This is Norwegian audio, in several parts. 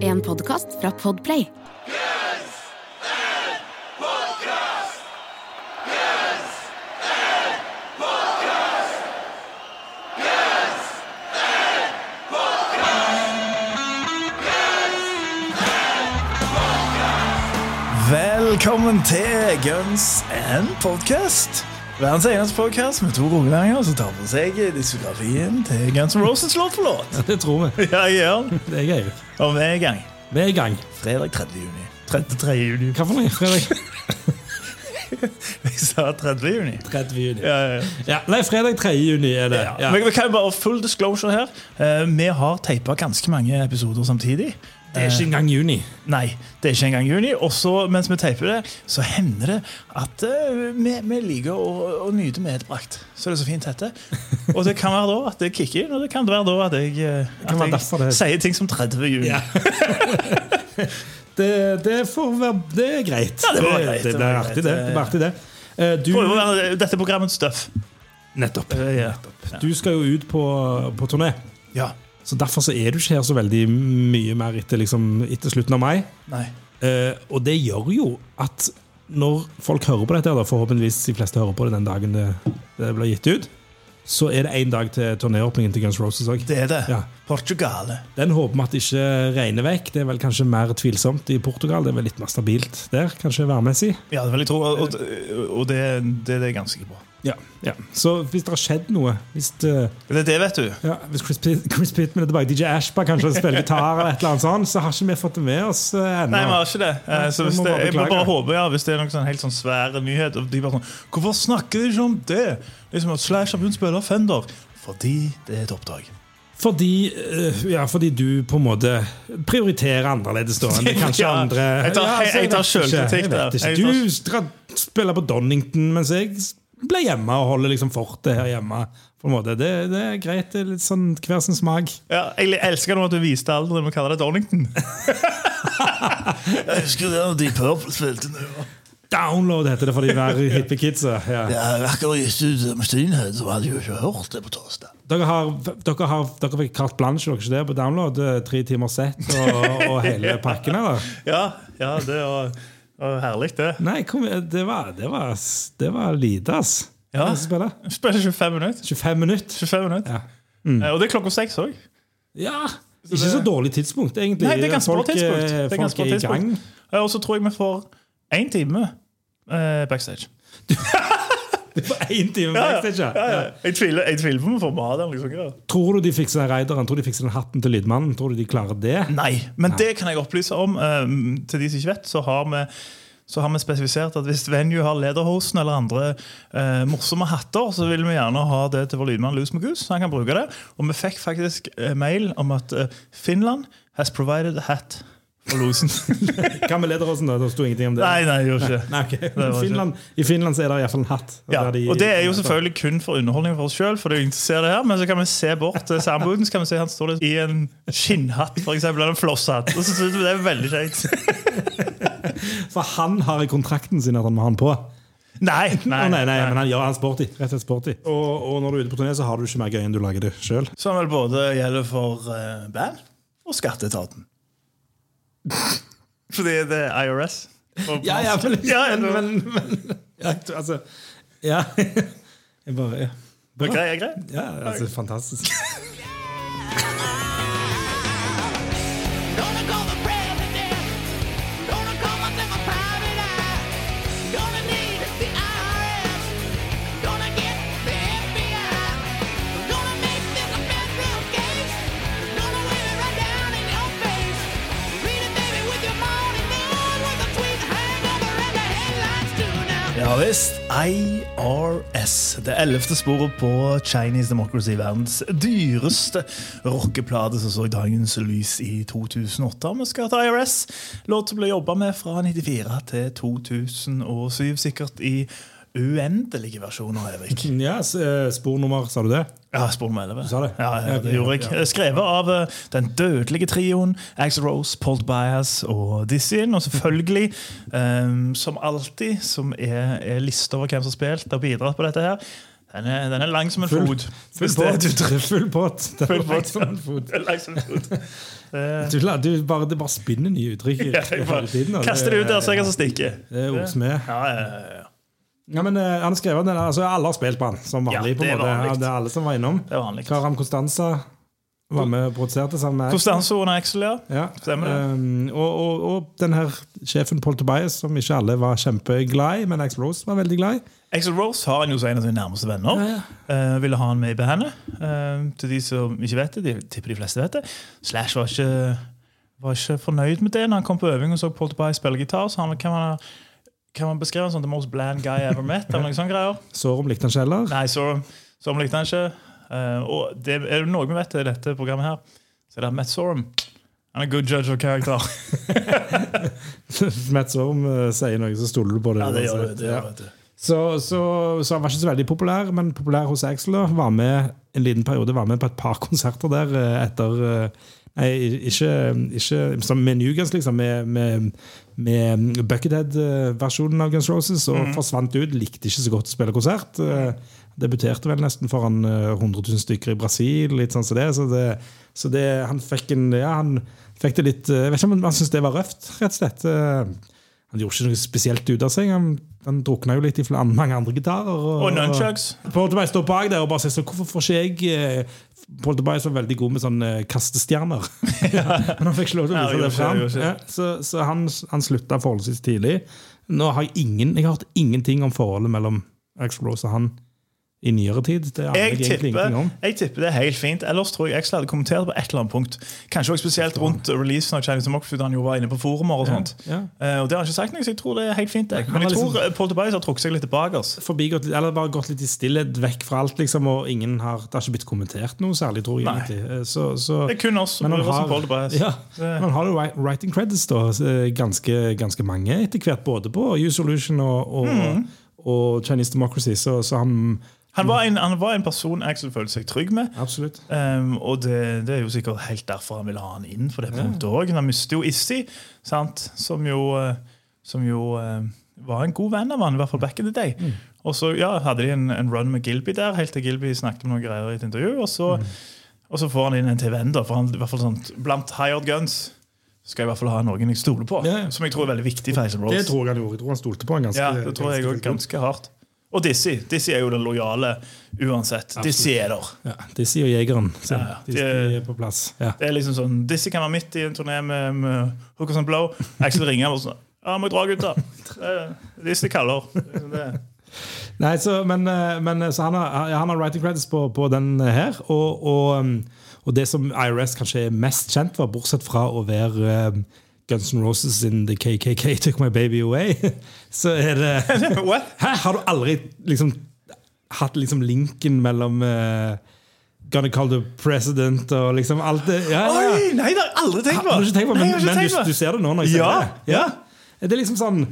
En podkast fra Podplay. Velkommen til Guns and Podcast. Verdens eneste podkast med to rogalendinger som tar for seg diskografien til Guns N' Roses låt for låt. Det tror vi. Ja, jeg gjør den. Det er gøy. Og vi er i gang. Vi er i gang. Fredag 30. juni. 33. juni. Hva for noe? Fredag Jeg sa 30. juni. 30. juni. Ja, ja, ja. Ja, nei, fredag 3. juni er det. Ja. Men vi kan bare full disclosure her. Uh, vi har teipa ganske mange episoder samtidig. Det er ikke engang juni. Nei, det er ikke engang juni. Og så mens vi teiper det, så hender det at eh, vi, vi liker å, å nyte medbrakt. Så det er så fint heter. Og det kan være da at det kicker inn, og det kan være da at jeg, eh, at jeg det- sier ting som 30. juni. Ja. det, det får være Det er greit. Ja, det var greit, Det, det det, er greit. artig, det. det, artig, det. Eh, Du, være dette programmets stuff. nettopp. Eh, ja. Du skal jo ut på, på turné. ja. Så Derfor så er du ikke her så veldig mye mer etter, liksom, etter slutten av mai. Eh, og det gjør jo at når folk hører på dette, da, forhåpentligvis de fleste hører på det den dagen det, det blir gitt ut, så er det én dag til turnéåpningen til Guns Roses òg. Det er det. Ja. Portugal. Den håper vi at det ikke regner vekk. Det er vel kanskje mer tvilsomt i Portugal. Det er vel litt mer stabilt der, kanskje værmessig. Ja, det vil jeg tro. Og, og, og det, det, det er ganske bra. Ja, ja. Så hvis det har skjedd noe Hvis, eh, Det er det, vet du. ja, hvis Chris, Pitt, Chris Pittman er tilbake, DJ Ashba kanskje spiller gitar, eller et eller annet sånt, så har ikke vi fått det med oss eh, ennå. Nei, vi har ikke det. Eh, Nei, Så hvis det, jeg må bare håpe, ja, hvis det er noen sånn helt sånn svære nyhet og de bare sånn, Hvorfor snakker de ikke om det? Liksom at Slash har begynt å spille Fender. Fordi det er et oppdrag. Fordi, ja, fordi du på en måte prioriterer annerledes da enn kanskje Ja, andre jeg tar- altså, jeg tar vet der. Du spiller på Donington, mens jeg ble hjemme og holder liksom fortet her hjemme. På en måte. Det, det er greit. Det er litt sånn hver sin smak. Ja, jeg elsker nå at du viste alderen med å kalle det Donington. jeg husker det når Deep Purple spilte nå. Download heter det for de mer hippe kidsa. Ja. Ja, akkurat gitt ut Maskinhead, så hadde jeg jo ikke hørt det på torsdag. Dere, har, dere, har, dere fikk carte blanche dere ikke det, på download? Tre timer sett og, og hele pakken? eller? Ja, ja det var, var herlig, det. Nei, kom, det, var, det, var, det var lite, ass. Ja. Spiller. Spiller 25 minutter. 25 minutter. 25 minutter. Ja. Mm. Og det er klokka seks òg. Ja, ikke så dårlig tidspunkt, egentlig. Nei, det er ganske bra tidspunkt. eh, er folk bra er i gang. Og så tror jeg vi får én time eh, backstage. Det var én time backstage. ja. Ja. Jeg tviler, jeg tviler på om vi får mat. eller liksom. Tror du de fikser den raideren? Tror du de fikser den hatten til lydmannen? Tror du de klarer det? Nei, men det kan jeg opplyse om. Um, til de som ikke vet, så har vi så har vi spesifisert at hvis Venue har lederhosen eller andre eh, morsomme hatter, så vil vi gjerne ha det til vår lydmann Louis Magus, så han kan bruke det. Og vi fikk faktisk eh, mail om at eh, Finland has provided a hat for Losen. Hva med lederåsen? da? Det sto ingenting om det. nei, nei, gjorde ikke. Nei, okay. ikke- Finland, I Finland så er det iallfall en hatt. Ja, de- og Det er jo selvfølgelig kun for underholdning for oss sjøl, for det er jo ingen som ser det her, men så kan vi se bort til samboeren, så kan vi se han står der i en skinnhatt, for eksempel, eller en flosshatt. Og så synes vi det er veldig kjekt. For han har i kontrakten sin at han må ha den på. Nei, nei, nei, nei, men han gjør han sporty. Rett og slett sporty. Og, og når du er ute på turné, så har du ikke mer gøy enn du lager det sjøl. Som vel både gjelder for eh, band og skatteetaten. Fordi det er IRS. Ja, ja, men, Ja, men, men, men ja, altså Ja. Jeg bare ja. det er grei, grei. ja, altså, fantastisk. Ja visst. IRS. Det ellevte sporet på Chinese Democracy, verdens dyreste rockeplate som så dagens lys i 2008. Vi skal til IRS. Låt som ble jobba med fra 94 til 2007, sikkert i uendelige versjoner, Erik. Ja, eh, Spornummer, sa du det? Ja, spor nummer 11. Du sa det? Ja, ja, det gjorde jeg. Skrevet av eh, den dødelige trioen Axel Rose, Paul Bias og Dizzyen. Og selvfølgelig, um, som alltid, som er, er liste over hvem som har spilt og bidratt på dette her, Den er, den er lang som en Full- fot. Full båt. Full båt. Det Full. Den er lang som en fot. Du, la- du bare, det bare spinner nye uttrykk hele tiden. Kaster det ut der, så jeg kan stikke. Det er ordsmed. Ja, ja, ja, ja. Ja, men eh, han skrev den, altså Alle har spilt på han, som Ja, vanlig. på det er vanlig. Det er alle som var innom. Det er vanlig. Karam Konstanza var med og produserte sammen med Konstanza og Axel, ja. Ja. Stemmer det. Um, og, og, og den her sjefen Paul Tobias, som ikke alle var kjempeglad i, men Axel Rose var veldig glad i. Axel Rose har han jo som en av sine nærmeste venner. Eh, ville ha han med i bandet. Uh, til de som ikke vet det, de tipper de fleste vet det. Slash var ikke, var ikke fornøyd med det når han kom på øving og så Paul Tobias spille gitar. Så han, kan, man, kan man beskrive han som the most bland guy I ever met? Eller noen sånne greier? Sorum likte han ikke heller. Nei, Sorum, så likte han ikke. Uh, og det er det noe vi vet i dette programmet her, så er det at Matt Sorum han er good judge of character. Matt Sorum uh, sier noe, så stoler du på det. Ja, det gjør du, det. gjør. Så, så, så han var ikke så veldig populær, men populær hos Axel. Var med en liten periode, var med på et par konserter der eh, etter eh, ikke, ikke som med Newguns, liksom, med, med, med Buckethead-versjonen av Guns Roses, og forsvant ut. Likte ikke så godt å spille konsert. Eh, Debuterte vel nesten foran eh, 100 000 stykker i Brasil, litt sånn som det. Så det, så det han fikk en Ja, han fikk det litt eh, Jeg vet ikke om han syntes det var røft, rett og slett. Han gjorde ikke noe spesielt ut av seg. Han, han drukna jo litt i mange andre gitarer. Og nunchucks. Paul Tobias står bak der og bare sier sånn Hvorfor får ikke jeg eh, Paul Tobias var veldig god med sånne eh, kastestjerner. Men han fikk ikke lov til å vise ja, det fram. Ja, så så han, han slutta forholdsvis tidlig. Nå har jeg ingen Jeg har hørt ingenting om forholdet mellom Axl Rose og han i nyere tid. Det aner Jeg egentlig tipper, ingenting om. jeg tipper det er helt fint. Ellers tror jeg Axel hadde kommentert på et eller annet punkt. Kanskje også spesielt rundt releasen av Chinese da han jo var inne på forumer og sånt. Ja. Eh, og det har han ikke sagt noe, så jeg tror det er helt fint. Jeg. Men jeg har tror liksom- eh, Paul Tobias har trukket seg litt tilbake. Forbigått, eller bare gått litt i stillhet, vekk fra alt, liksom, og ingen har, det har ikke blitt kommentert noe særlig, tror jeg. Egentlig. Eh, Så, så, Det er kun oss Men han har- Paul Tobias. Ja, men han har jo writing credits, da. Ganske, ganske mange etter hvert, både på U-Solution og, og, Mm. og Chinese Democracy. Så, så han Han, var en, han var en person Axel følte seg trygg med. Absolutt. Um, og det, det er jo sikkert helt derfor han ville ha han inn på det punktet òg. Han mistet jo Issy, sant? som jo, eh, som jo eh, var en god venn av han, i hvert fall back in the day. Og så ja, hadde de en, en run med Gilby der, helt til Gilby snakket om noen greier i et intervju. Og så, og så får han inn en TVN da, for han, i hvert fall sånt, blant hired guns skal jeg i hvert fall ha noen jeg stoler på. Ja. Som jeg tror er veldig viktig for Hazel Rose. Det tror jeg han gjorde. Jeg tror han stolte på han ganske Ja, det tror jeg ganske ganske hardt. Og Dizzie. Dizzie er jo den lojale uansett. Dizzie er der. Ja, Dizzy og jegeren. Så, Ja, de, De- er på plass. Ja. Det er liksom sånn, Dizzie kan være midt i en turné med, med Hookers and Blow. Axel ringer og sånn Ja, må jeg dra, gutta? Eh, Dizzie kaller. Er liksom det. Nei, så, men, eh, men så han, har, han har writing credits på, på den her. Og, og, um, og det som IRS kanskje er mest kjent for, bortsett fra å være Guns N' Roses in the KKK Took My Baby Away, så er det Hæ? Har du aldri liksom hatt liksom linken mellom uh, Gonna Call the President og liksom alt det? Ja, ja. Oi, nei, det har jeg aldri tenkt på! Har du ikke tenkt på, men, nei, men du, du ser det nå når jeg Ja, sier det. ja. Det er liksom sånn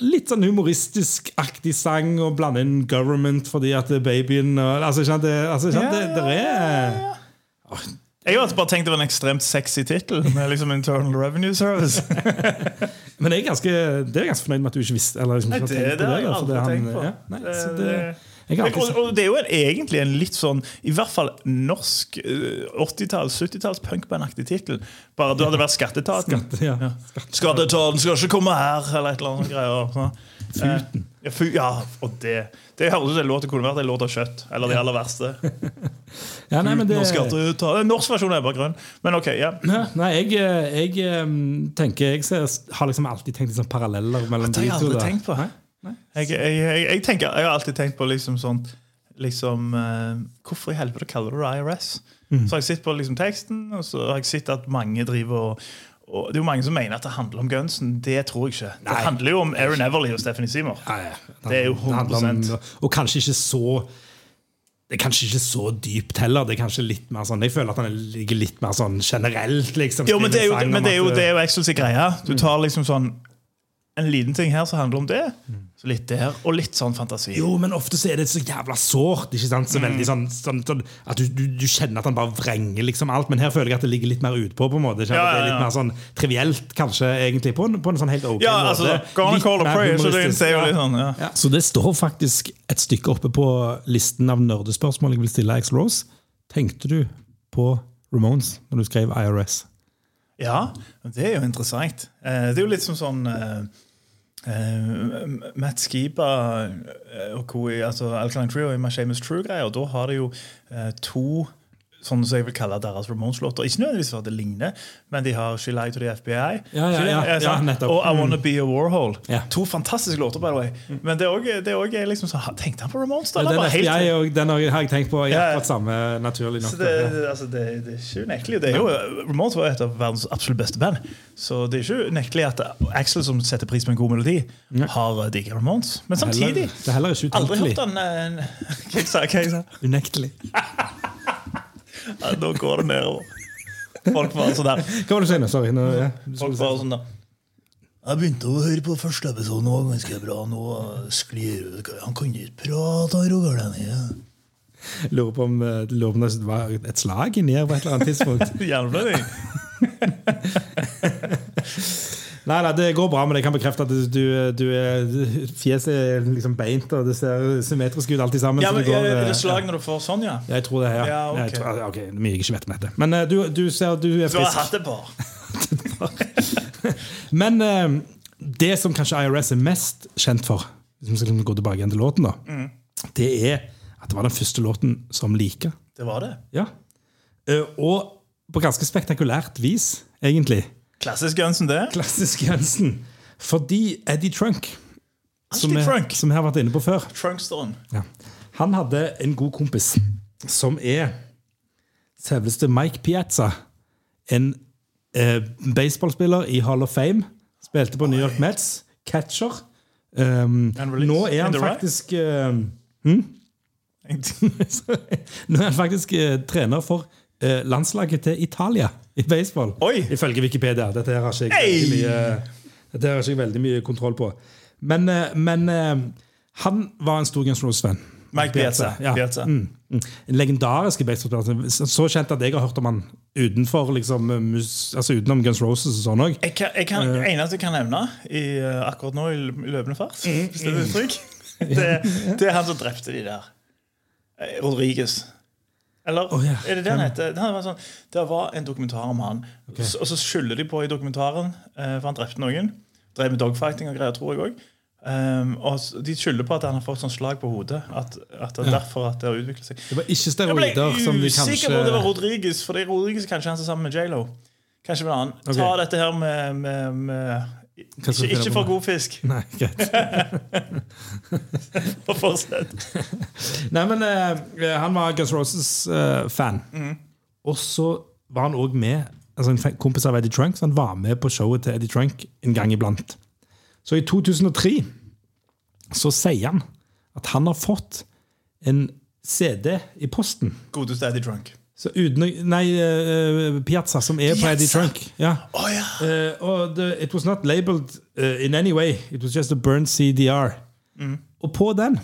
Litt sånn humoristisk-aktig sang og blande inn government fordi at det er babyen og, altså, ikke sant, det, altså, ikke sant, det, det er Jeg har bare tenkt det var en ekstremt sexy tittel. Med liksom Internal Revenue Service. Men jeg er ganske, det er jeg ganske fornøyd med at du ikke visste eller liksom, Nei, det, det, det det Det- det, det- har alltid og, og det er jo en, egentlig en litt sånn I hvert fall norsk eh, 80-talls, 70-talls punkbandaktig tittel. Bare du hadde vært Skatteetaten. ja. Skatteetaten skal ikke komme her, eller et eller annet greier. sånn. Futen. Ja, fu, ja, og det Det høres ut som en låt det kunne vært en låt av kjøtt. Eller det aller verste. ja, nei, men det, Norsk Norsk versjon er bare grønn. Men ok, ja. Ja, Nei, jeg, jeg eh, tenker Jeg har liksom alltid tenkt liksom paralleller mellom de to. Det har jeg aldri tenkt på. Jeg, jeg, jeg, jeg, tenker, jeg har alltid tenkt på liksom sånn liksom, uh, Hvorfor i helvete kaller du det IRS? Mm. Så har jeg sett på liksom teksten, og så har jeg sett at mange driver og, og Det er jo mange som mener at det handler om gunsen. Det tror jeg ikke. Det handler jo om Aaron Everly og Stephanie Seymour. Det er jo handler om- 100%. Og kanskje ikke så Det er kanskje ikke så dypt heller. Det er kanskje litt mer sånn Jeg føler at han ligger litt mer sånn generelt, liksom. Jo, men det er jo, det er jo, det er jo greie. Du tar liksom sånn en liten ting her som handler om det. Så litt der, og litt sånn fantasi. Jo, men ofte så er det så jævla sårt. ikke sant? Så veldig sånn, sånn, sånn At du, du, du kjenner at han bare vrenger liksom alt. Men her føler jeg at det ligger litt mer utpå. på en måte, ikke sant? Ja, Det er litt mer sånn trivielt, kanskje, egentlig. På en, på en sånn helt ok Ja, måte. altså, Go on Litt call a prayer, så det er jo litt sånn, ja. Ja. Så det står faktisk et stykke oppe på listen av nerdespørsmål jeg vil stille Axl Rose. Tenkte du på Ramones når du skrev IRS? Ja, det er jo interessant. Eh, Det er jo litt som sånn eh, Matt Skiba og co. altså Alkaline Trio i My Shameless True-greier. Da har de jo uh, to sånn som jeg vil kalle deres Ramones-låter. Ikke nødvendigvis for at det ligner, men de har She Lied to the FBI. Ja, ja, ja, Eh. Og I Mm. Wanna Be a Warhol. To fantastiske låter, by the way. Men det er også- liksom så, Tenkte han på Ramones? da? Den, helt- og den har jeg tenkt på Jeg har fått samme, naturlig nok. så det, det, altså det, det er ikke unektelig. Det er jo, Ramones var et av verdens absolutt beste band. Så det er ikke unektelig at Axel, som setter pris på en god melodi, har digga Ramones. Men samtidig Heller- det er heller Aldri hørt han eh, Hva jeg sa jeg? Unektelig. Ja, Nå går det nedover. Folk var sånn der. Hva var det du sa nå? Sorry. Nå, ja. Folk var sånn der. Jeg begynte å høre på første episode, og ganske bra. Nå sklir Han kan ikke prate, han Roger Lennie. Lurer på om eh, lurer på om det var et slag inni her på et eller annet tidspunkt. Hjerneblødning. Nei, nei, det går bra, men jeg kan bekrefte at du, du, er fjeset er liksom beint, og det ser symmetrisk ut alltid sammen. Ja, så men det går, Er eh, det slag når du får sånn, ja? Jeg tror det, ja. Ja, ok. Jeg tror, ok, Mye jeg ikke vet om dette. Men eh, du, du ser du er Du har frisk. hatt et par. Men eh, det som kanskje IRS er mest kjent for, hvis vi skal liksom gå tilbake igjen til låten, da, Mm. det er at det var den første låten som liker. Det var det. Ja. Og på ganske spektakulært vis, egentlig. Klassisk Jensen, det. Klassisk Jensen. Fordi Eddie Trunk, som vi, Trunk. som vi har vært inne på før, Trunksteren. ja. han hadde en god kompis som er selveste Mike Piazza. En eh, baseballspiller i Hall of Fame. Spilte på New York Mets. Catcher. Um, nå er han faktisk uh, faktisk um, Nå er han faktisk uh, trener for eh, landslaget til Italia i baseball. Oi! Ifølge Wikipedia. Dette her har ikke jeg, Hey! veldig, mye, dette har ikke jeg veldig mye kontroll på. Men, eh, men eh, han var en stor Guns N' Roses-venn. Mike Piazza. Ja. Piazza. Mm. En legendarisk baseballspiller. Så kjent at jeg har hørt om han utenfor liksom, mus, altså utenom Guns Roses og sånn òg. Jeg kan, jeg kan, Eh. eneste jeg kan nevne i, eh, akkurat nå i løpende fart, Mm, hvis det er uttrykk, det, det er han som drepte de der. Eh, Rodriguez. Eller oh, yeah. er det han heter? Det var, sånn, det var en dokumentar om han. S- Og så skylder de på i dokumentaren, eh, for han drepte noen. Drev med dogfighting og greier, tror jeg òg. Um, og de skylder på at han har fått sånn slag på hodet. At, at det er derfor at det har utviklet seg. Det var ikke steroider Jeg ble usikker kanskje på om det var Rodriguez, for det er Rodriguez kanskje han som sammen med J.Lo. Kanskje en annen. Okay. Ta dette her med, med, med ikke, ikke for god fisk. Nei, greit. Fortsett. Nei, men uh, han var Guns Roses-fan. Mm. Og så var han òg med altså en kompis av Eddie Trunk, så han var med på showet til Eddie Trunk en gang iblant. Så i 2003 så sier han at han har fått en CD i posten. Godeste Eddie Drunk. Så uten, nei, uh, Piazza, som er på Eddie Trunk. Ja. Oh, ja! Uh, og det, it was not labeled uh, in any way. It was just a burned CDR. Og på den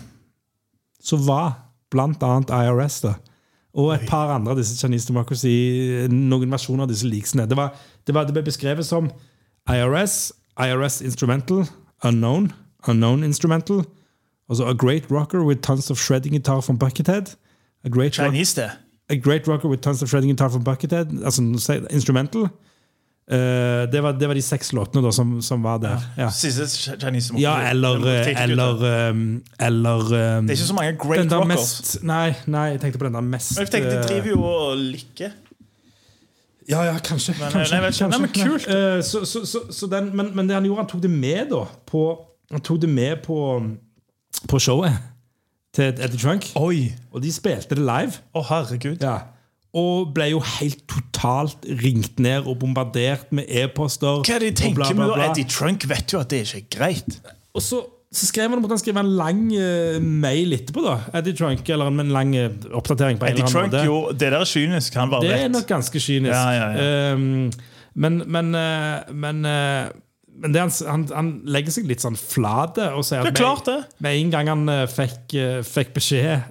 så var blant annet IRS da, og et par andre av disse Chinese Democracy, noen versjoner av disse leaksene. Det, var, det, var, det ble beskrevet som IRS, IRS Instrumental, Unknown, Unknown Instrumental, altså A Great Rocker with tons of shredding guitar from Buckethead, A Great, Chinese, det. A great Rocker with tons of shredding guitar from Buckethead, altså Instrumental. Uh, det, var, det var de seks låtene da, som, som var der. Ja. Chinese Ja, eller eh, Eller, um, eller um, Det er ikke så mange great rockers. mest Nei, nei, jeg tenkte på den der mest Men jeg tenkte, De eh, driver jo og liker. Ja, ja, kanskje. Men, kanskje, nei, jeg. Nei, men kult. Eh, så, så, så, så den, men, men det han gjorde, han tok det med da på, Han tok det med på, på showet til Eddie Trunk. Oi! Og de spilte det live. Å, herregud. Ja. Og ble jo helt totalt ringt ned og bombardert med e-poster. Hva er det de tenker bla, bla, med da? Eddie Trunk? Vet jo at det ikke er greit. Og så, så skrev han måtte han skrive en lang uh, mail etterpå. da Eddie Trunk, eller en, lang uh, oppdatering. på en Eddie Trunk, måte jo, det der er kynisk. Han bare Det er vet. nok ganske kynisk. Ja, ja, ja. Ehm, men men, uh, men, men det, han, han, legger seg litt sånn flate og sier at klart det. med, med en gang han eh, fikk, eh, fikk beskjed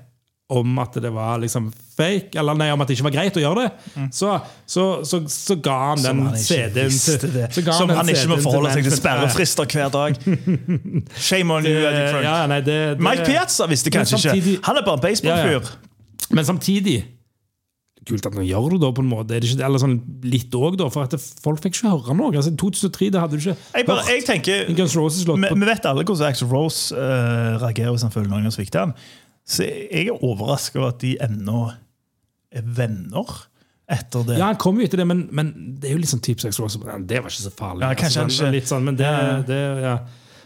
om at det var liksom fake, eller nei, om at det ikke var greit å gjøre det, så, så, så, så ga han Mm. Den CD-en til. Som han ikke må forholde seg til sperrefrister hver dag. Shame on you, Eddie Trunk. Ja, nei, det, det, Mike Piazza visste kanskje samtidig- ikke. Han er bare en baseballfyr. Ja, ja. Men samtidig Kult at han gjør det, da, på en måte. Er det ikke, eller sånn litt òg, da. For at folk fikk ikke høre noe. Altså, 2003 det hadde du ikke Jeg, bare, jeg tenker en Guns Roses-låt Vi vi vet alle hvordan Axel Rose uh, reagerer hvis han føler noen har sviktet han. Så jeg er overraska over at de ennå er venner etter det. Ja, han kom jo etter det, men, men det er jo litt sånn type 6 Rose. Det var ikke så farlig. Ja, kanskje altså, han litt sånn, men det, det ja.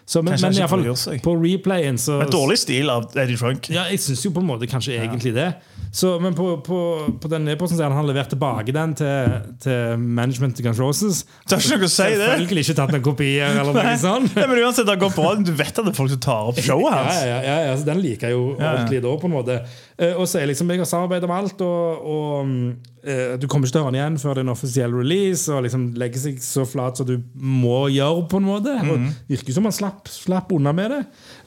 Så, men, men i hvert fall, på replayen så Men dårlig stil av Eddie Trunk. Ja, jeg syns jo på en måte kanskje egentlig det. Så, men på, på, på den e-posten så hadde han levert tilbake den til, til management Guns Roses. Det har ikke noe å si, det. Selvfølgelig ikke tatt noen kopier eller noe sånt. Nei, men uansett, det har gått bra. Du vet at det er folk som tar opp showet hans. ja, ja, ja, så Den liker jeg jo ja. ordentlig da, på en måte. Eh, og så er liksom, Jeg har samarbeidet om alt, og, og mm, eh, du kommer ikke til å høre den igjen før det er en offisiell release. Og liksom legger seg så flat som du må gjøre, på en måte. Og Mhm. Virker som han slapp, slapp unna med det.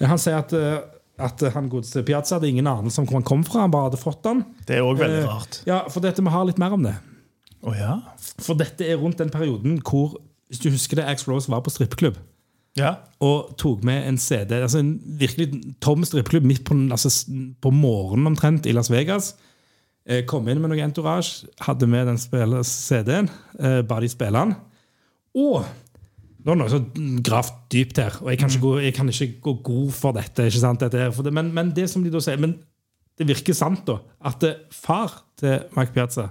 Han sier at, eh, at han godeste Piazza hadde ingen anelse om hvor han kom fra. Han bare hadde fått den. Det er også veldig Eh, rart. Ja, for dette vi har litt mer om det. Oh, ja? For dette er rundt den perioden hvor hvis du husker det, Ax Rose var på strippeklubb ja. og tok med en CD. altså En virkelig tom strippeklubb midt på, altså, på morgenen omtrent i Las Vegas. Eh, kom inn med noe entourage, hadde med den CD-en, eh, ba de spille den. Og nå er det noe som gravt dypt her, og jeg kan ikke gå, jeg kan ikke gå god for dette. ikke sant, dette det, men, men det som de da sier men det virker sant, da. At eh, far til Mark Piazza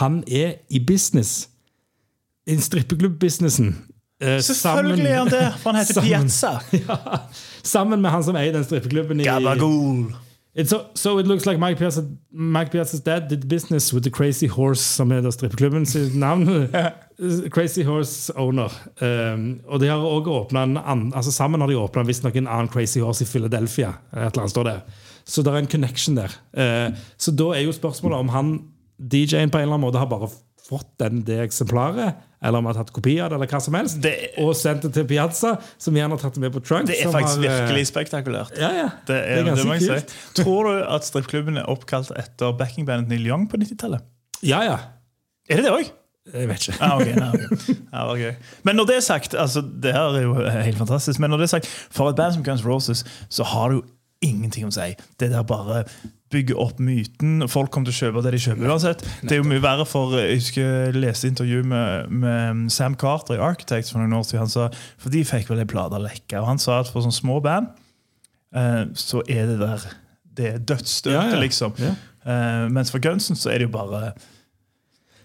han er i business. I strippeklubb-businessen. eh, Selvfølgelig er han det, for han heter sammen- Piazza. ja, sammen med han som eier den strippeklubben. i- Gabagool. So, so it looks like Mike, Piazza, Mike Piazza's dad did business with the Crazy Horse, som er strippeklubben sitt navn. Crazy Horse Owner. Um, og de har også åpnet en an, altså Sammen har de åpna visstnok en annen Crazy Horse i Philadelphia. Et eller annet står det. Så det er en connection der. Uh, så da er jo spørsmålet om han DJ-en på en eller annen måte har bare fått den, det eksemplaret, eller om han har tatt kopi av det, eller hva som helst, Det- og sendt det til Piazza, som gjerne har tatt det med på trunk. Det er som faktisk har, uh, virkelig spektakulært. Ja, ja. Det, er, det, ganske må jeg kult. si. Tror du at strippklubben er oppkalt etter backingbandet Neil Young på 90-tallet? Ja, ja. Er det det òg? Jeg vet ikke. Ah, ok, nah, okay. Ah, okay. Men når det er sagt, altså, det her er jo helt fantastisk, men når det er sagt, for et band som Guns Roses, så har det jo ingenting å si. Det der bare bygger opp myten. Folk kommer til å kjøpe det de kjøper uansett. Det er jo mye verre for Jeg husker jeg leste intervju med, med Sam Carter i Architects for noen år siden. Han sa, for de fikk vel ei plate lekke, og han sa at for sånne små band eh, så er det der Det er dødsstøtet, Ja, ja. liksom. Ja. Eh, mens for Gunsen så er det jo bare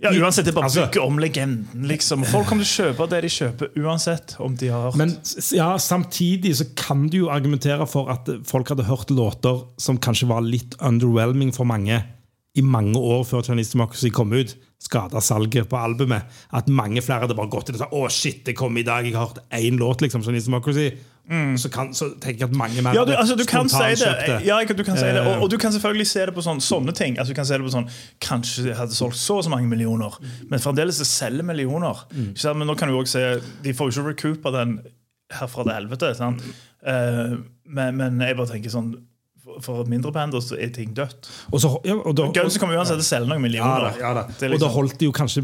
ja, Uansett, det er bare Altså- bygge om legenden. liksom. Folk kommer til å kjøpe det de kjøper, uansett om de har hørt. Men ja, samtidig så kan du jo argumentere for at folk hadde hørt låter som kanskje var litt underwhelming for mange i mange år før Chinese Democracy kom ut. Skada salget på albumet. At mange flere hadde bare gått til det og sagt Å shit, det kom i dag, jeg har hørt én låt, liksom, Chinese Democracy. Så, kan, så tenker jeg at mange mer Mm. ja, du, altså, du kan si det. Ja, du kan si det. Og, og du kan selvfølgelig se det på sånne, sånne ting. Altså, du kan se det på sånn, Kanskje de hadde solgt så og så mange millioner, men fremdeles det selger millioner. Sant? Men nå kan du også se De får jo ikke recoupa den herfra til helvete. Sant? Uh, men, men jeg bare tenker sånn for- mindre band så er ting dødt. Og så, ja, og da, Guns kommer uansett til å selge noen ja, millioner. da, ja, da. Er Og da liksom- holdt de jo kanskje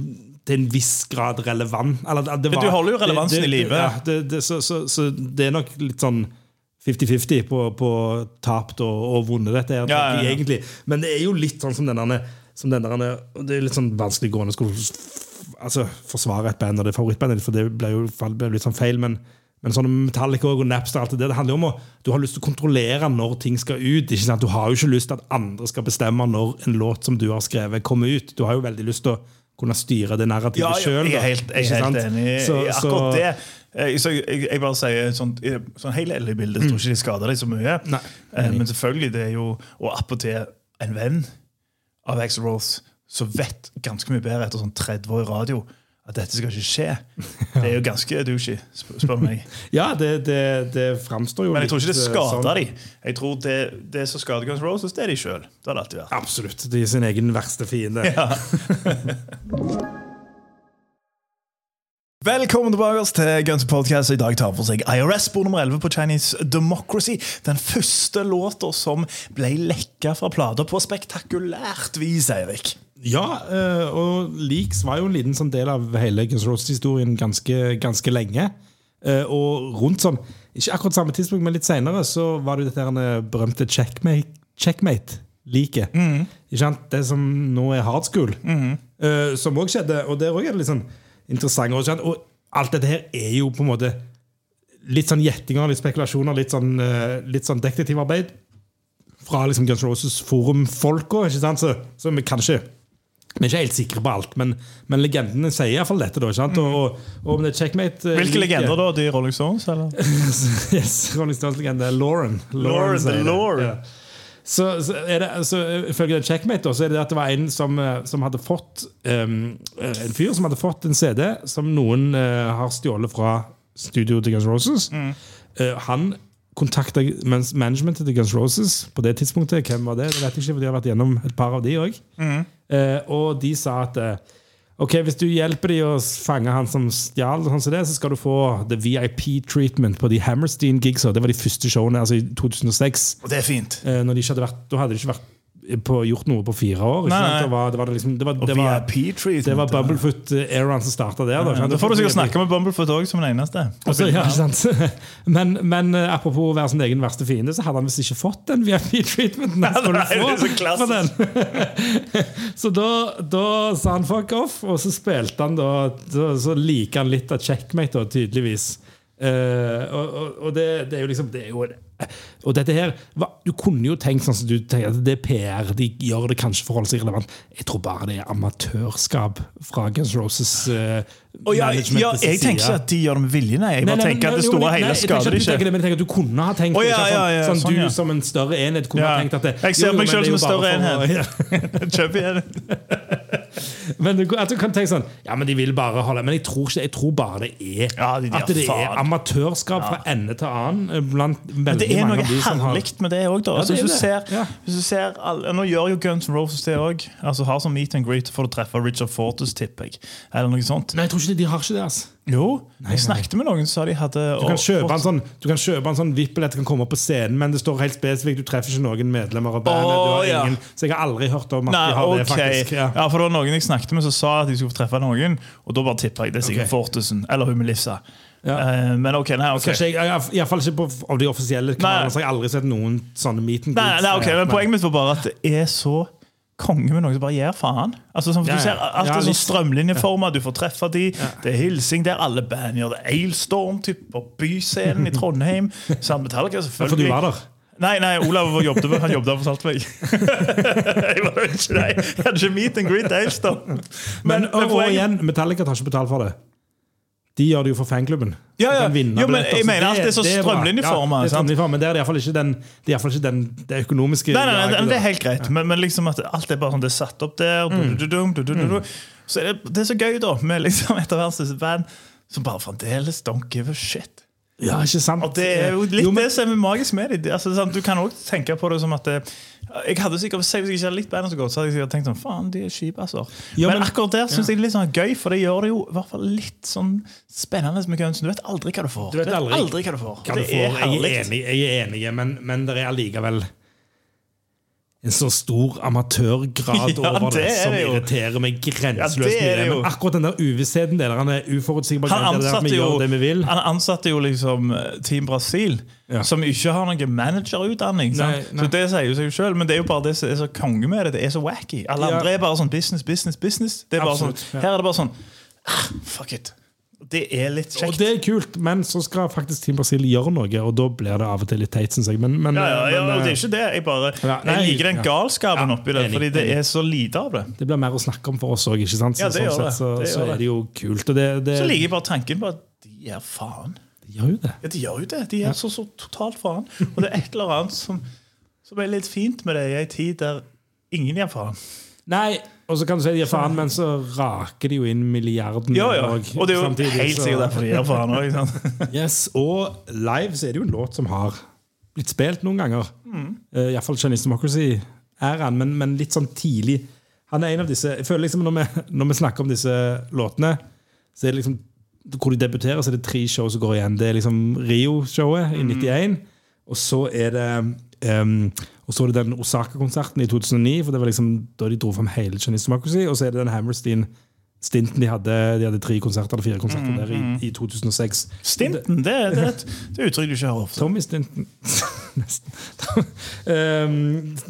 til en viss grad relevant. Eller, det var, du holder jo relevansen det, det, i live. Ja, det, så, så, så det er nok litt sånn 50-50 på, på tapt og, og vunnet, dette her, Ja, ja, egentlig. Men det er jo litt sånn som denne, som denne og Det er litt sånn vanskelig gående å skulle altså, forsvare et band og det er favorittbandet for det ble jo ble litt sånn feil. men men sånn Metallica og Napster alt det, det handler jo om å du har lyst til å kontrollere når ting skal ut. ikke sant? Du har jo ikke lyst til at andre skal bestemme når en låt som du har skrevet, kommer ut. Du har jo veldig lyst til å kunne styre det narrativet Ja, sjøl. jeg er helt, jeg er helt enig i akkurat det. Jeg, Så jeg, jeg bare sier i sånn hele LA-bildet tror ikke de skader deg så mye. Nei, Eh, Men selvfølgelig, det er jo Og appåtil en venn av Axel Rose som vet ganske mye bedre etter sånn 30 år i radio at dette skal ikke skje. Det er jo ganske douchey, spør du meg. Ja, det, det, det framstår jo Men jeg tror ikke det eh, skader sånn. de. Jeg tror det, det som skader Guns Roses, det er de sjøl. Det har det alltid vært. Absolutt. De er sin egen verste fiende. Velkommen tilbake til Guns Podcast. I dag tar vi for seg IRS spor nummer 11 på Chinese Democracy. Den første låta som ble lekka fra plata på spektakulært vis, Eirik. Ja, eh, og Leaks var jo en liten sånn del av hele Guns Roses-historien ganske, ganske lenge. Eh, Og rundt sånn, ikke akkurat samme tidspunkt, men litt senere, så var det jo dette berømte checkmate, checkmate-liket. Ikke sant? Det som nå er hard school. Mm. Som òg skjedde, og der òg er det litt sånn interessant. Og, alt dette her er jo på en måte litt sånn gjettinger, litt spekulasjoner, litt sånn, litt sånn detektivarbeid fra liksom Guns N' Roses forumfolka. ikke sant? Så, så vi kan ikke vi er ikke helt sikre på alt, men, men legendene sier iallfall dette. da, sant? Og, og, og om det er checkmate eh, Hvilke legender, da? De Rolling Stones, eller? yes, Rolling Stones-legende. Lauren. Lauren, Lauren. Lauren. Ja. Så, så er det, så Ifølge den checkmate da, så er det at det var en som, eh, som hadde fått um, En fyr som hadde fått en CD som noen uh, har stjålet fra studioet til Guns Roses. Mm. Uh, han kontakta managementet til Guns Roses på det tidspunktet. Hvem var det? Det vet jeg ikke, for de har vært gjennom et par av de òg. Mm. og de sa at eh, Ok, Hvis du hjelper dem å fange han som stjal, sånn som det, så skal du få the VIP treatment på de Hammerstein-gigsa. Det var de første showene altså i 2006. Og det er fint. Eh, når de ikke hadde vært, da hadde de ikke vært på, gjort noe på fire år. Ikke Nei, sant? nei. Da var, det var liksom, det var, det var, det var Bumblefoot-eraen som starta der. Da? Da får du sikkert snakke med Bumblefoot òg, som den eneste. Også, ja, ikke sant? Men, men eh, apropos å være sin egen verste fiende, så hadde han visst ikke fått den VIP-treatmenten. det så få så da, da sa han fuck off, og så spilte han da Så, så liker han litt av checkmate, da, tydeligvis. Uh, og og, og det, det er jo liksom det er jo, Og dette her Du kunne jo tenkt sånn som du tenker at det er PR. De gjør det kanskje forholdsvis relevant. Jeg tror bare det er amatørskap fra Guns Roses. Uh, ja, ja, jeg tenker ikke at de gjør det med vilje, nei. Jeg bare Nei, nei, tenker men- at det store og hele skader du ikke. tenker det, Men jeg tenker at du kunne ha tenkt oh, ja, sånn, ja, sånn, sånn, du som en større enhet kunne ha tenkt at det, Jeg ser meg sjøl som en større enhet. Kjøp ja. Men du, at du kan tenke sånn Ja, men de vil bare holde Men jeg tror, ikke, jeg tror bare det er Ja, de- de At det faen. er amatørskap fra ende til annen eh, blant Men det er noe herlig med det òg, da. Ja, Altså, det hvis, du det. ser, Ja. hvis du ser alle, Nå gjør jo Guns N' Roses det òg. Altså, har sånn meet and greet, for å treffe Richard Fortus, tipper jeg. Eller noe sånt. Nei, jeg tror ikke de, de har ikke det. altså Jo, jeg snakket med noen som sa de hadde Du kan kjøpe en sånn Du kan kjøpe en sånn kan komme opp på scenen, men det står helt spesifikt. Du treffer ikke noen medlemmer av bandet. Har ja. ingen, så jeg har aldri hørt om at Nei, de har det. faktisk ja. Ja, for det var noen jeg snakket med som sa at de skulle få treffe noen, og da bare tipper jeg det er sikkert Ok. Fortusen eller hun Melissa. Ja. Eh, men ok, nei, ok. Ikke, jeg, jeg, i hvert fall ikke på, av de offisielle kanalene, så har jeg aldri sett noen sånne meet and Nei, greets. nei, ok, men. Poenget mitt var bare at det er så konge med noen som bare gir faen. Altså, sånn, Ja, du ser. Alt er sånn strømlinjeforma, du får treffe de, det er hilsing der, alle band gjør det. Ailstorm typ, på Byscenen i Trondheim. Samt Metallica, Ja, For selvfølgelig. du var der. Nei, nei, Olav jobbet, han jobbet der på Saltveg. jeg var ikke der. Jeg hadde ikke meet and greet Ailstorm. Men, Men, og, og igjen, Metallica tar ikke betalt for det. De gjør det jo for fanklubben. Ja, ja. Jo, men jeg mener alt det er så strømlinjeforma. Ja, det men det er iallfall ikke, den, det, er i hvert fall ikke den, det økonomiske Nei, nei, nei, nei det er helt greit, men, men liksom at alt er bare sånn Det er satt opp der. Mm. du- du- du- du. Så er det, det er så gøy, da, med liksom et av verdens band som bare fremdeles don't give a shit. Ja, ikke sant? Og det er jo litt Jo, men- det som er magisk med det. Altså, sant, du kan også tenke på det som at det, Jeg hadde sikkert, Hvis jeg ikke hadde likt bandet så godt, så hadde jeg sikkert tenkt sånn Faen, de er kjipasser. Ja, men, men- akkurat der syns jeg det er litt sånn gøy, for det gjør det jo i hvert fall litt sånn spennende med Guns. Du vet aldri hva du får. Du vet aldri. hva du får. Hva du det får. er Jeg er enig, jeg er enig men, men det er allikevel en så stor amatørgrad Ja, over det, det som det irriterer meg grenseløst Ja, mye. Men akkurat den der uvissheten der, han er uforutsigbar. Han ansatte, jo, det vi han ansatte jo liksom eh, Team Brasil, Ja. som ikke har noen managerutdanning. Nei, nei. Så det sier jo seg selv, Men det er jo bare det som er så konge med det. Det er så wacky. Alle andre er bare sånn business, business, business. Det er sånn. Her er det bare sånn ah, Fuck it. Det er litt kjekt. Og det er kult, men så skal faktisk Team Brasil gjøre noe, og da blir det av og til litt teit, syns jeg. Men, men, ja, ja, ja, men, og det eh, er ikke det. Jeg bare Ja, nei, Jeg liker den ja. galskapen Ja, oppi det, fordi det er så lite av det. det blir mer å snakke om for oss òg, ikke sant? Så, Ja, det sånn sett så, Det så er det jo kult. Og det, det, Så liker jeg bare tanken på at de gir faen. de gjør jo det. Ja, de gjør jo det. De gir så, så totalt faen. Og det er et eller annet som, som er litt fint med det i ei tid der ingen gir faen. Nei, og så kan du si de gir faen, men så raker de jo inn milliarden. Ja, ja. og- Og det er jo samtidig, helt sikkert derfor de gir faen òg. Yes, og live så er det jo en låt som har blitt spilt noen ganger. Mm. Uh, Iallfall Chinese Democracy er han, men, men litt sånn tidlig. Han er en av disse Jeg føler liksom når vi, når vi snakker om disse låtene, så er det liksom hvor de debuterer, så er det tre show som går igjen. Det er liksom Rio-showet i 91, og så er det ehm, og så er det den Osaka-konserten i 2009, for det var liksom da de dro fram hele Chinese Democracy, og så er det den Hammerstein-stinten de hadde. De hadde tre konserter eller fire konserter der i, i 2006. Stinten, det, det, er et- det uttrykk du ikke hører ofte. Tommy-stinten. Nesten. um,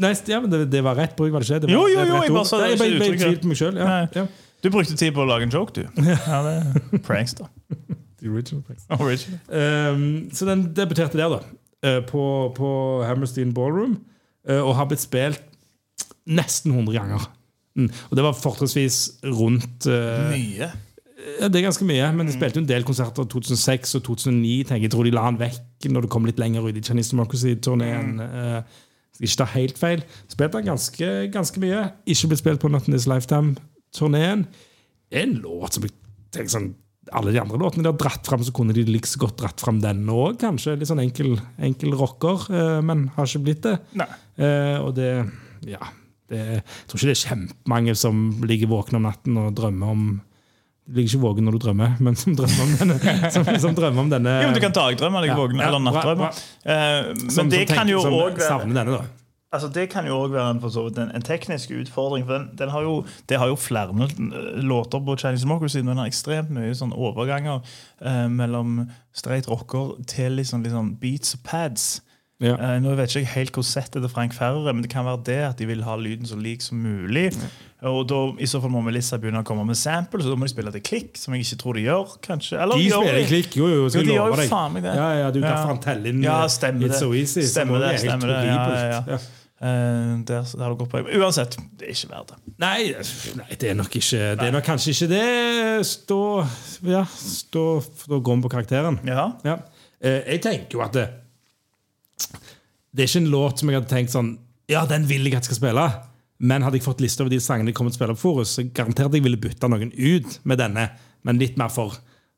nei, ja, men det, det var rett bruk, var det ikke? Det var, Jo, jo, jo, jeg bare sa det jeg ble tvilte på meg selv, ja. Ja. Du brukte tid på å lage en joke, du. Ja, det pranks, da. The original pranks. Original. Um, så den debuterte der, da. eh, På, på Hammerstein Ballroom. Eh, Og har blitt spilt nesten 100 ganger. Mm. Og det var fortrinnsvis rundt uh, Mye. Ja, det er ganske mye, men de spilte jo en del konserter i 2006 og 2009. tenker Jeg tror de la han vekk når det kom litt lenger ut i Chinese Democracy-turneen. Uh, skal ikke ta helt feil. Spilte han ganske, ganske mye. Ikke blitt spilt på Not in This Lifetime-turneen. En låt som jeg tenker sånn alle de andre låtene de har dratt fram, så kunne de like godt dratt fram den òg. Kanskje litt sånn enkel, enkel rocker, eh, men har ikke blitt det. Eh, og det Ja. Det, jeg tror ikke det er kjempemange som ligger våkne om natten og drømmer om Du ligger ikke våken når du drømmer, men som drømmer om denne. Som, som drømmer om denne Jo, men Du kan dagdrømme deg Ja, våken, ja, eller nattdrømme. ja, Eh, men som, det som kan tenker- jo òg være denne, da. Altså, det kan jo også være en, vidt en, en teknisk utfordring. for den, den har jo, Det har jo flere eh, låter på Chinese Democracy, den har ekstremt mye sånn overganger eh, mellom straight rocker til liksom, liksom beats og pads. Ja. Eh, nå vet jeg ikke helt hvor settet til Frank Ferrer er, men det kan være det at de vil ha lyden så lik som mulig. Og da i så fall må Melissa begynne å komme med samples, og da må de spille til klikk, som jeg ikke tror de gjør. kanskje. Eller De spiller klikk, jo, jo, skal Jo, de love deg. faen meg det. Ja, ja, du kan Ja. faen telle inn Ja, eh, It's det. So Easy. Stemmer det, er stemmer det. Ja, ja, Eh, der, der har du på. Uansett, det er ikke verdt det. Nei, nei, det er nok ikke Det er nok kanskje ikke det. Stå Ja, stå Da går vi på karakteren. Ja. Ja. Eh, jeg tenker jo at det, det er ikke en låt som jeg hadde tenkt sånn Ja, den vil jeg at jeg skal spille. Men hadde jeg fått liste over de sangene jeg kommer til å spille på Forus, så garantert jeg ville bytta noen ut med denne. Men litt mer for,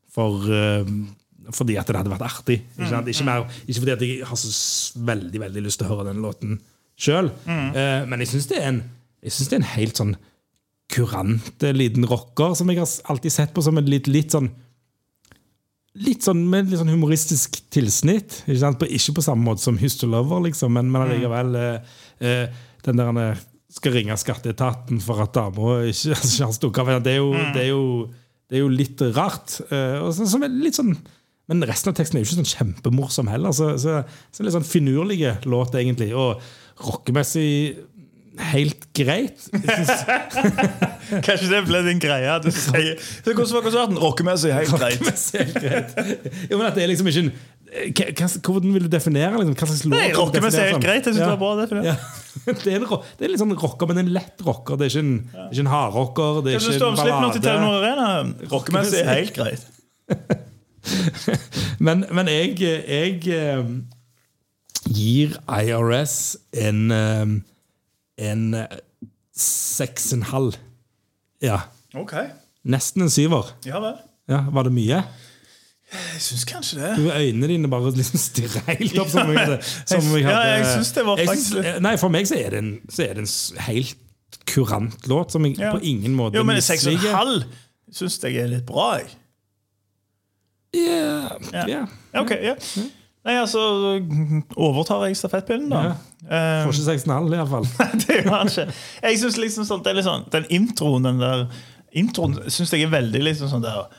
for uh, fordi at det hadde vært artig. Ikke, sant? ikke, mer, ikke fordi at jeg har så veldig veldig lyst til å høre den låten sjøl. men jeg syns det, det er en helt sånn kurant eh, liten rocker som jeg har alltid sett på som en litt, litt sånn Litt sånn med litt sånn humoristisk tilsnitt. Ikke, sant? På, ikke på samme måte som Hus Lover, liksom, men, men allikevel eh, eh, Den der eh, skal ringe skatteetaten for at dama ikke, altså, ikke har stukket av. Det jo, det det er jo litt rart. eh, og så, som er litt sånn men resten av teksten er jo ikke sånn kjempemorsom heller. Så, så, så litt sånn finurlige låt, egentlig. Og rockemessig helt greit. Kanskje det ble din greie du sier Hvordan var konserten? Rockemessig helt greit. helt greit. Jo, men at det er liksom ikke en hva- Hvordan vil du definere liksom, hva slags låt? Nei, rockemessig helt greit. Jeg synes Ja. det var bra definert. Ja. Det, er en, det er litt sånn rocker, men en lett rocker. Det er ikke en, ja. ikke en hardrocker. Det er ikke en ballade. Rockemessig helt greit. Men, men jeg, jeg eh, gir IRS en eh, en eh, seks og en halv. Ja. Ok. Nesten en syver. Ja vel. Ja, Var det mye? Jeg syns kanskje det. Du, Øynene dine bare liksom stirrer helt opp. Som om jeg som jeg hadde, Ja, jeg synes det var faktisk synes- Nei, For meg så er det en, er det en helt kurant låt som jeg Ja. på ingen måte Jo, men seks og en misliker. halv syns jeg er litt bra, jeg. Yeah. Ja. ja. Ja, Ok, ja. Nei, altså Overtar jeg stafettpinnen, da? Ja. Får ikke seks og en halv, iallfall. det gjør han ikke. Jeg synes liksom sånn, det er litt sånn Den introen, den der Introen syns jeg er veldig liksom sånn der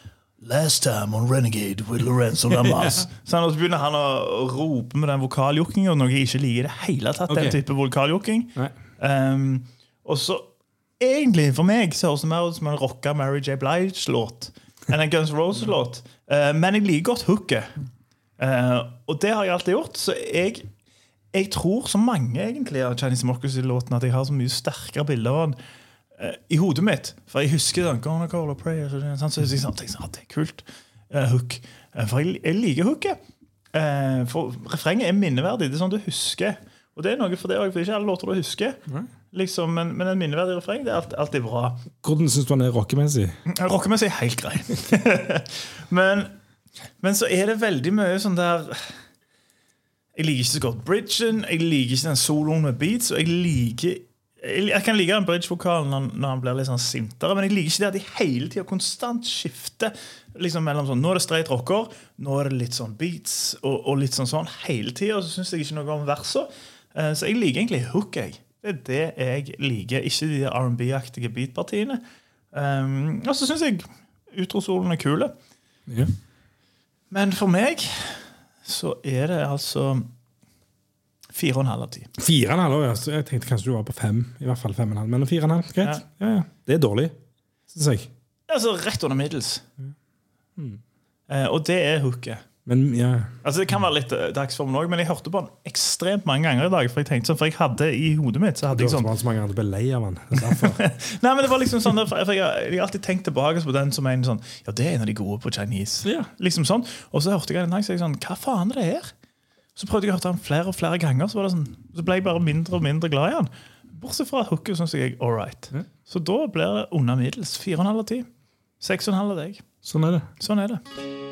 Last time on Renegade with Lorenzo Lamas. Så han, begynner han å rope med den vokaljokkinga, noe jeg ikke liker i det hele tatt. Okay. den type vokaljokking. Um, og så egentlig, for meg, så høres det mer ut som en rocka Mary J. Blige-låt enn en Guns Roses-låt. Uh, men jeg liker godt hooket. Uh, og det har jeg alltid gjort. Så jeg, jeg tror, så mange egentlig av Chinese Democracy-låten, at jeg har så mye sterkere bilder av den uh, i hodet mitt. For jeg husker sånn, Gonna call a prayer, så, sånn, jeg sånn, tenkte sånn, ah, det er kult. Uh, hook. Eh, for jeg, jeg liker hooket. Eh, for refrenget er minneverdig. Det er sånn du husker. Og det er noe for det også, for ikke alle låter du husker. Liksom, men, men en minneverdig refreng det er alltid, alltid bra. Hvordan syns du han er rockemessig? Rockemessig er helt grei. men, men så er det veldig mye sånn der Jeg liker ikke så godt bridgen, jeg liker ikke den soloen med beats, og jeg liker jeg, kan like den bridge-vokalen når, han blir litt sånn sintere, men jeg liker ikke det at de hele tida konstant skifter liksom mellom sånn, Nå er det straight rocker, nå er det litt sånn beats og, og litt sånn sånn hele tida. Og så syns jeg ikke noe om versa. Eh, så jeg liker egentlig hook. jeg. Det er det jeg liker, ikke de R&B-aktige beatpartiene. Um, og så syns jeg utrosolen er kule. Ja. Men for meg så er det altså fire og en halv av ti. Fire og en halv ja. Så jeg tenkte kanskje du var på fem. I hvert fall fem og en halv. Men fire og en halv, greit. Ja. Ja, Det er dårlig, syns jeg. Altså rett under middels. Eh, og det er hooket. Men ja. Altså Det kan være litt eh, dagsformen òg, men jeg hørte på den ekstremt mange ganger i dag. For jeg tenkte sånn, for jeg hadde i hodet mitt så hadde Du jeg sånn så mange andre ble lei av den. Nei, men det var liksom sånn for jeg, jeg har alltid tenkt tilbake på den som en sånn Ja, det er en av de gode på Chinese. Ja. Liksom sånn Og så hørte jeg en dag så jeg sånn Hva faen er det her? Så prøvde jeg å høre den flere og flere ganger, så, var det sånn, så ble jeg bare mindre og mindre glad i den. Bortsett fra hooket syns jeg all right. Ja. Så da blir det under middels. Fire og en halv av ti. Seks og en halv av deg. Sånn er det. Sånn er det.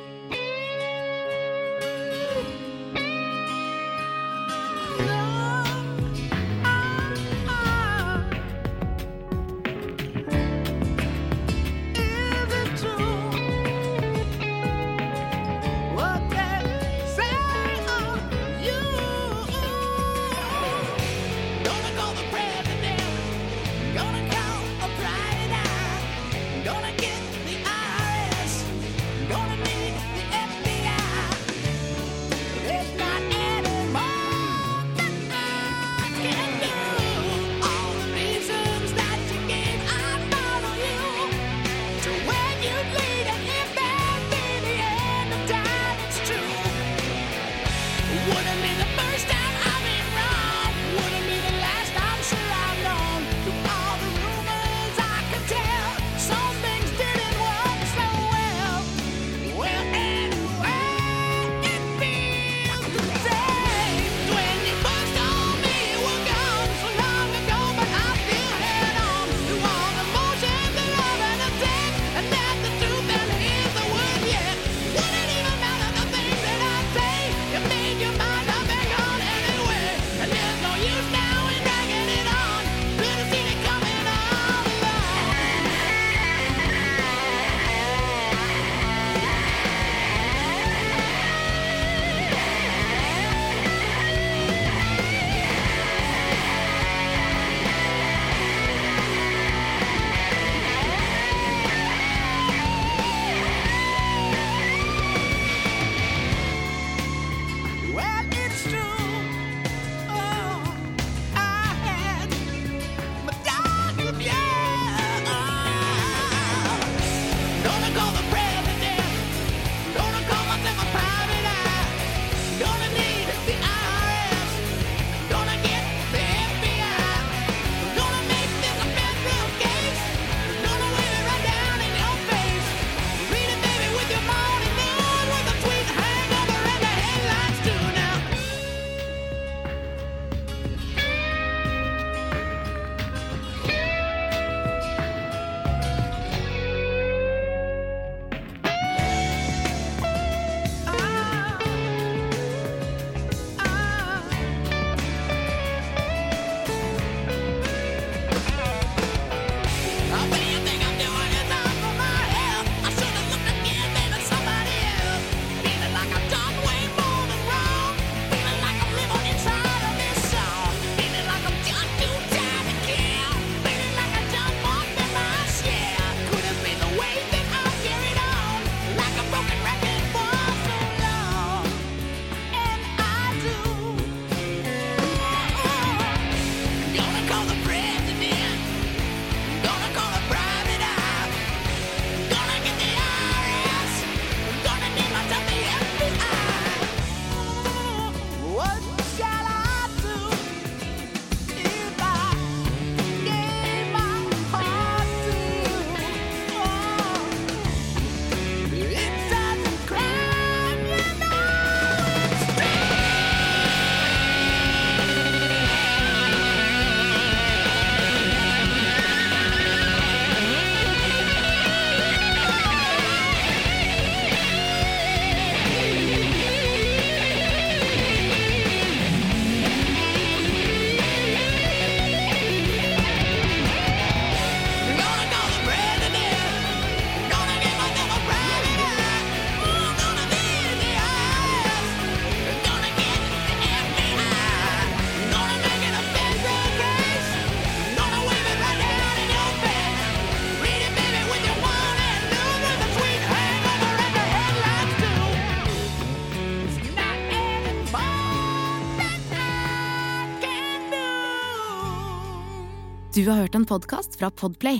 Du har hørt en podkast fra Podplay.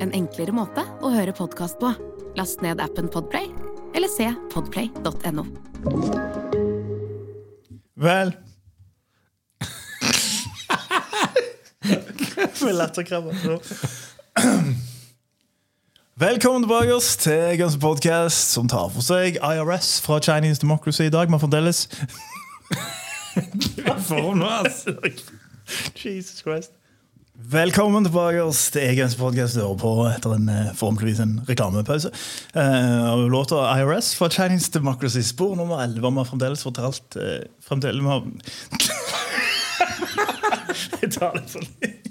En enklere måte å høre podkast på. Last ned appen Podplay eller se podplay.no. Vel Med latterkrabber. Velkommen tilbake oss til Guns Podcast, som tar for seg IRS fra Chinese Democracy i dag. Men fremdeles nå, altså. Jesus Christ. Velkommen tilbake til Egens podcast du hører på etter en eh, forhåpentligvis en reklamepause. Uh, av låta IRS fra Chinese Democracy, spor nummer 11. Vi har fremdeles fortalt uh, fremdeles, vi. Jeg tar det for litt.